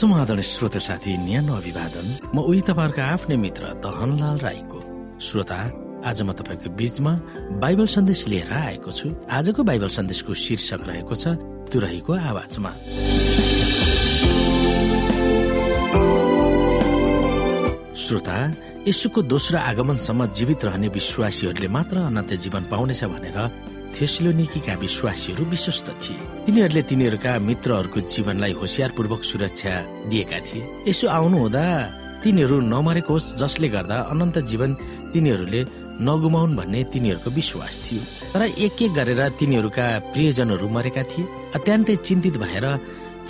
समाधान श्रोत साथी न्यानो अभिवादन। म उही तपाईँहरूको आफ्नै मित्र दहनलाल राईको। श्रोता आज म तपाईँको बीचमा बाइबल सन्देश लिएर आएको छु। आजको बाइबल सन्देशको शीर्षक रहेको छ तुरहीको आवाजमा। श्रोता यसुको दोस्रो आगमनसम्म जीवित रहने विश्वासीहरूले मात्र अनन्त जीवन पाउनेछ भनेर थेस्लोनिकीका विश्वासीहरू विश्वस्त थिए। तिनीहरूले तिनीहरूका मित्रहरूको जीवनलाई होसियारपूर्वक सुरक्षा दिएका थिए। यसो आउनु हुँदा तिनीहरू नमरेको होस् जसले गर्दा अनन्त जीवन तिनीहरूले नगुमाउन् भन्ने तिनीहरूको विश्वास थियो। तर एक एक गरेर तिनीहरूका प्रियजनहरू मरेका थिए। अत्यन्तै चिन्तित भएर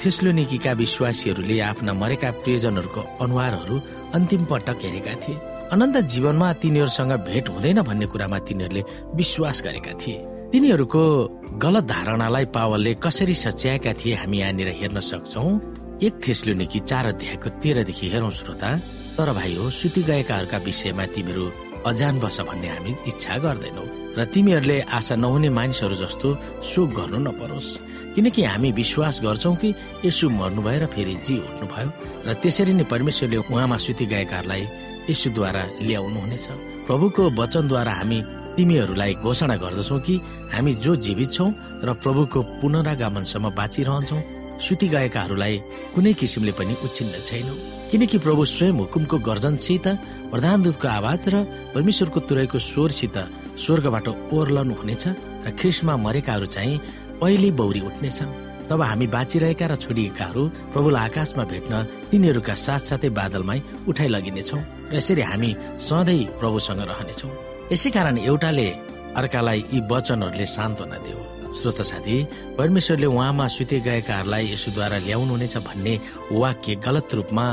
थेस्लोनिकीका विश्वासीहरूले आफ्ना मरेका प्रियजनहरूको अनुहारहरू अन्तिम पटक हेरेका थिए। अनन्त जीवनमा तिनीहरूसँग भेट हुँदैन भन्ने कुरामा तिनीहरूले विश्वास गरेका थिए। तिनीहरूको गलत धारणालाई पावलले कसरी सच्याएका थिए हामी यहाँनिर हेर्न सक्छौ? एक थेस्लोनिकी चार अध्यायको तेह्रदेखि हेरौँ श्रोता तर भाइ हो सुति गएकाहरूका विषयमा तिमीहरू अजान बस भन्ने हामी इच्छा गर्दैनौ र तिमीहरूले आशा नहुने मानिसहरू जस्तो शोक गर्नु नपरोस्। किनकि हामी विश्वास गर्छौ कि यसु मर्नुभयो र फेरि जी उठ्नुभयो र त्यसरी नै परमेश्वरले उहाँमा सुति गएकाहरूलाई ल्याउनु हुनेछ प्रभुको वचनद्वारा हामी तिमीहरूलाई घोषणा गर्दछौ कि हामी जो जीवित छौँ र प्रभुको पुनरागमनसम्म बाँचिरहन्छौ सुति गएकाहरूलाई कुनै किसिमले पनि उछिन्न छैनौ। किनकि प्रभु स्वयं हुकुमको गर्जनसित प्रधानदूतको आवाज र परमेश्वरको तुरैको स्वरसित स्वर्गबाट ओर्लनु हुनेछ र ख्रिस्टमा मरेकाहरू चाहिँ पहिले बौरी उठ्नेछन्। तब हामी बाँचिरहेका र छोडिएकाहरू प्रभुलाई आकाशमा भेट्न तिनीहरूका साथसाथै बादलमै उठाइ लगिनेछौ र यसरी हामी सधैँ प्रभुसँग रहनेछौँ। यसै कारण एउटाले अर्कालाई यी वचनहरूले सान्त्वना दियो। श्रोत साथी परमेश्वरले उहाँमा सुते गएकाहरूलाई यसोद्वारा ल्याउनुहुनेछ भन्ने वाक्य गलत रूपमा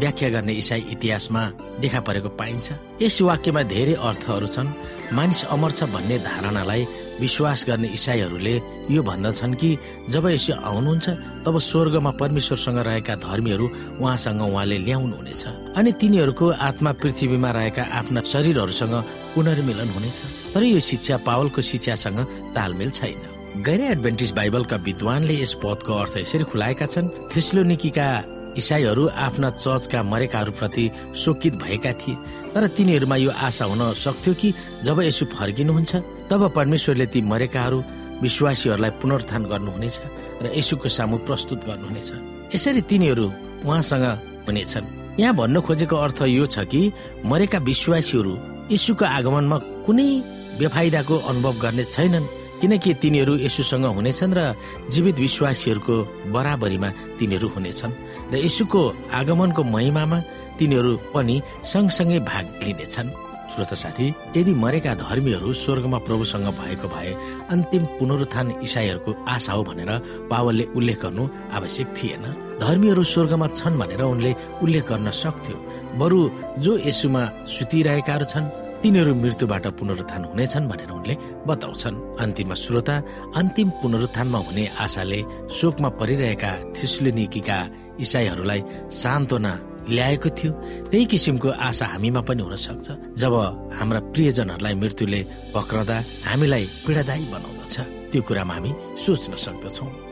व्याख्या गर्ने इसाई इतिहासमा देखा परेको पाइन्छ। यस वाक्यमा धेरै अर्थहरू छन्। मानिस अमर छ भन्ने धारणालाई विश्वास गर्ने इसाईहरूले यो भन्दछन् कि जब यसो आउनुहुन्छ तब स्वर्गमा परमेश्वरसँग रहेका धर्मीहरू उहाँसँग उहाँले ल्याउनु हुनेछ अनि तिनीहरूको आत्मा पृथ्वीमा रहेका आफ्ना शरीरहरूसँग पुनर्मिलन हुनेछ। तर यो शिक्षा पावलको शिक्षासँग तालमेल छैन। गैर एडभेन्टिस बाइबलका विद्वानले यस पदको अर्थ यसरी खुलाएका छन् थ्रिस्लोनिकीका इसाईहरू आफ्ना चर्चका मरेकाहरूप्रति शोकित भएका थिए। तर तिनीहरूमा यो आशा हुन सक्थ्यो कि जब यसो फर्किनुहुन्छ तब परमेश्वरले ती मरेकाहरू विश्वासीहरूलाई पुनरुत्थान गर्नुहुनेछ र यसुको सामु प्रस्तुत गर्नुहुनेछ। यसरी तिनीहरू उहाँसँग हुनेछन्। यहाँ भन्न खोजेको अर्थ यो छ कि मरेका विश्वासीहरू यीशुको आगमनमा कुनै बेफाइदाको अनुभव गर्ने छैनन् किनकि तिनीहरू यसुसँग हुनेछन् र जीवित विश्वासीहरूको बराबरीमा तिनीहरू हुनेछन् र यसुको आगमनको महिमामा तिनीहरू पनि सँगसँगै भाग लिनेछन्। श्रोत साथी यदि मरेका धर्मीहरू स्वर्गमा प्रभुसँग भएको भए अन्तिम पुनरुत्थान इसाईहरूको आशा हो भनेर पावलले उल्लेख गर्नु आवश्यक थिएन। धर्मीहरू स्वर्गमा छन् भनेर उनले उल्लेख गर्न सक्थ्यो। बरु जो यसुमा सुतिरहेकाहरू छन् तिनीहरू मृत्युबाट पुनरुत्थान हुनेछन् भनेर उनले बताउँछन्। अन्तिम श्रोता अन्तिम पुनरुत्थानमा हुने आशाले शोकमा परिरहेका थिस्लुनिकीका इसाईहरूलाई सान्त्वना ल्याएको थियो। त्यही किसिमको आशा हामीमा पनि हुन सक्छ। जब हाम्रा प्रियजनहरूलाई मृत्युले पक्रदा हामीलाई पीडादायी बनाउँदछ। त्यो कुरामा हामी सोच्न सक्दछौँ।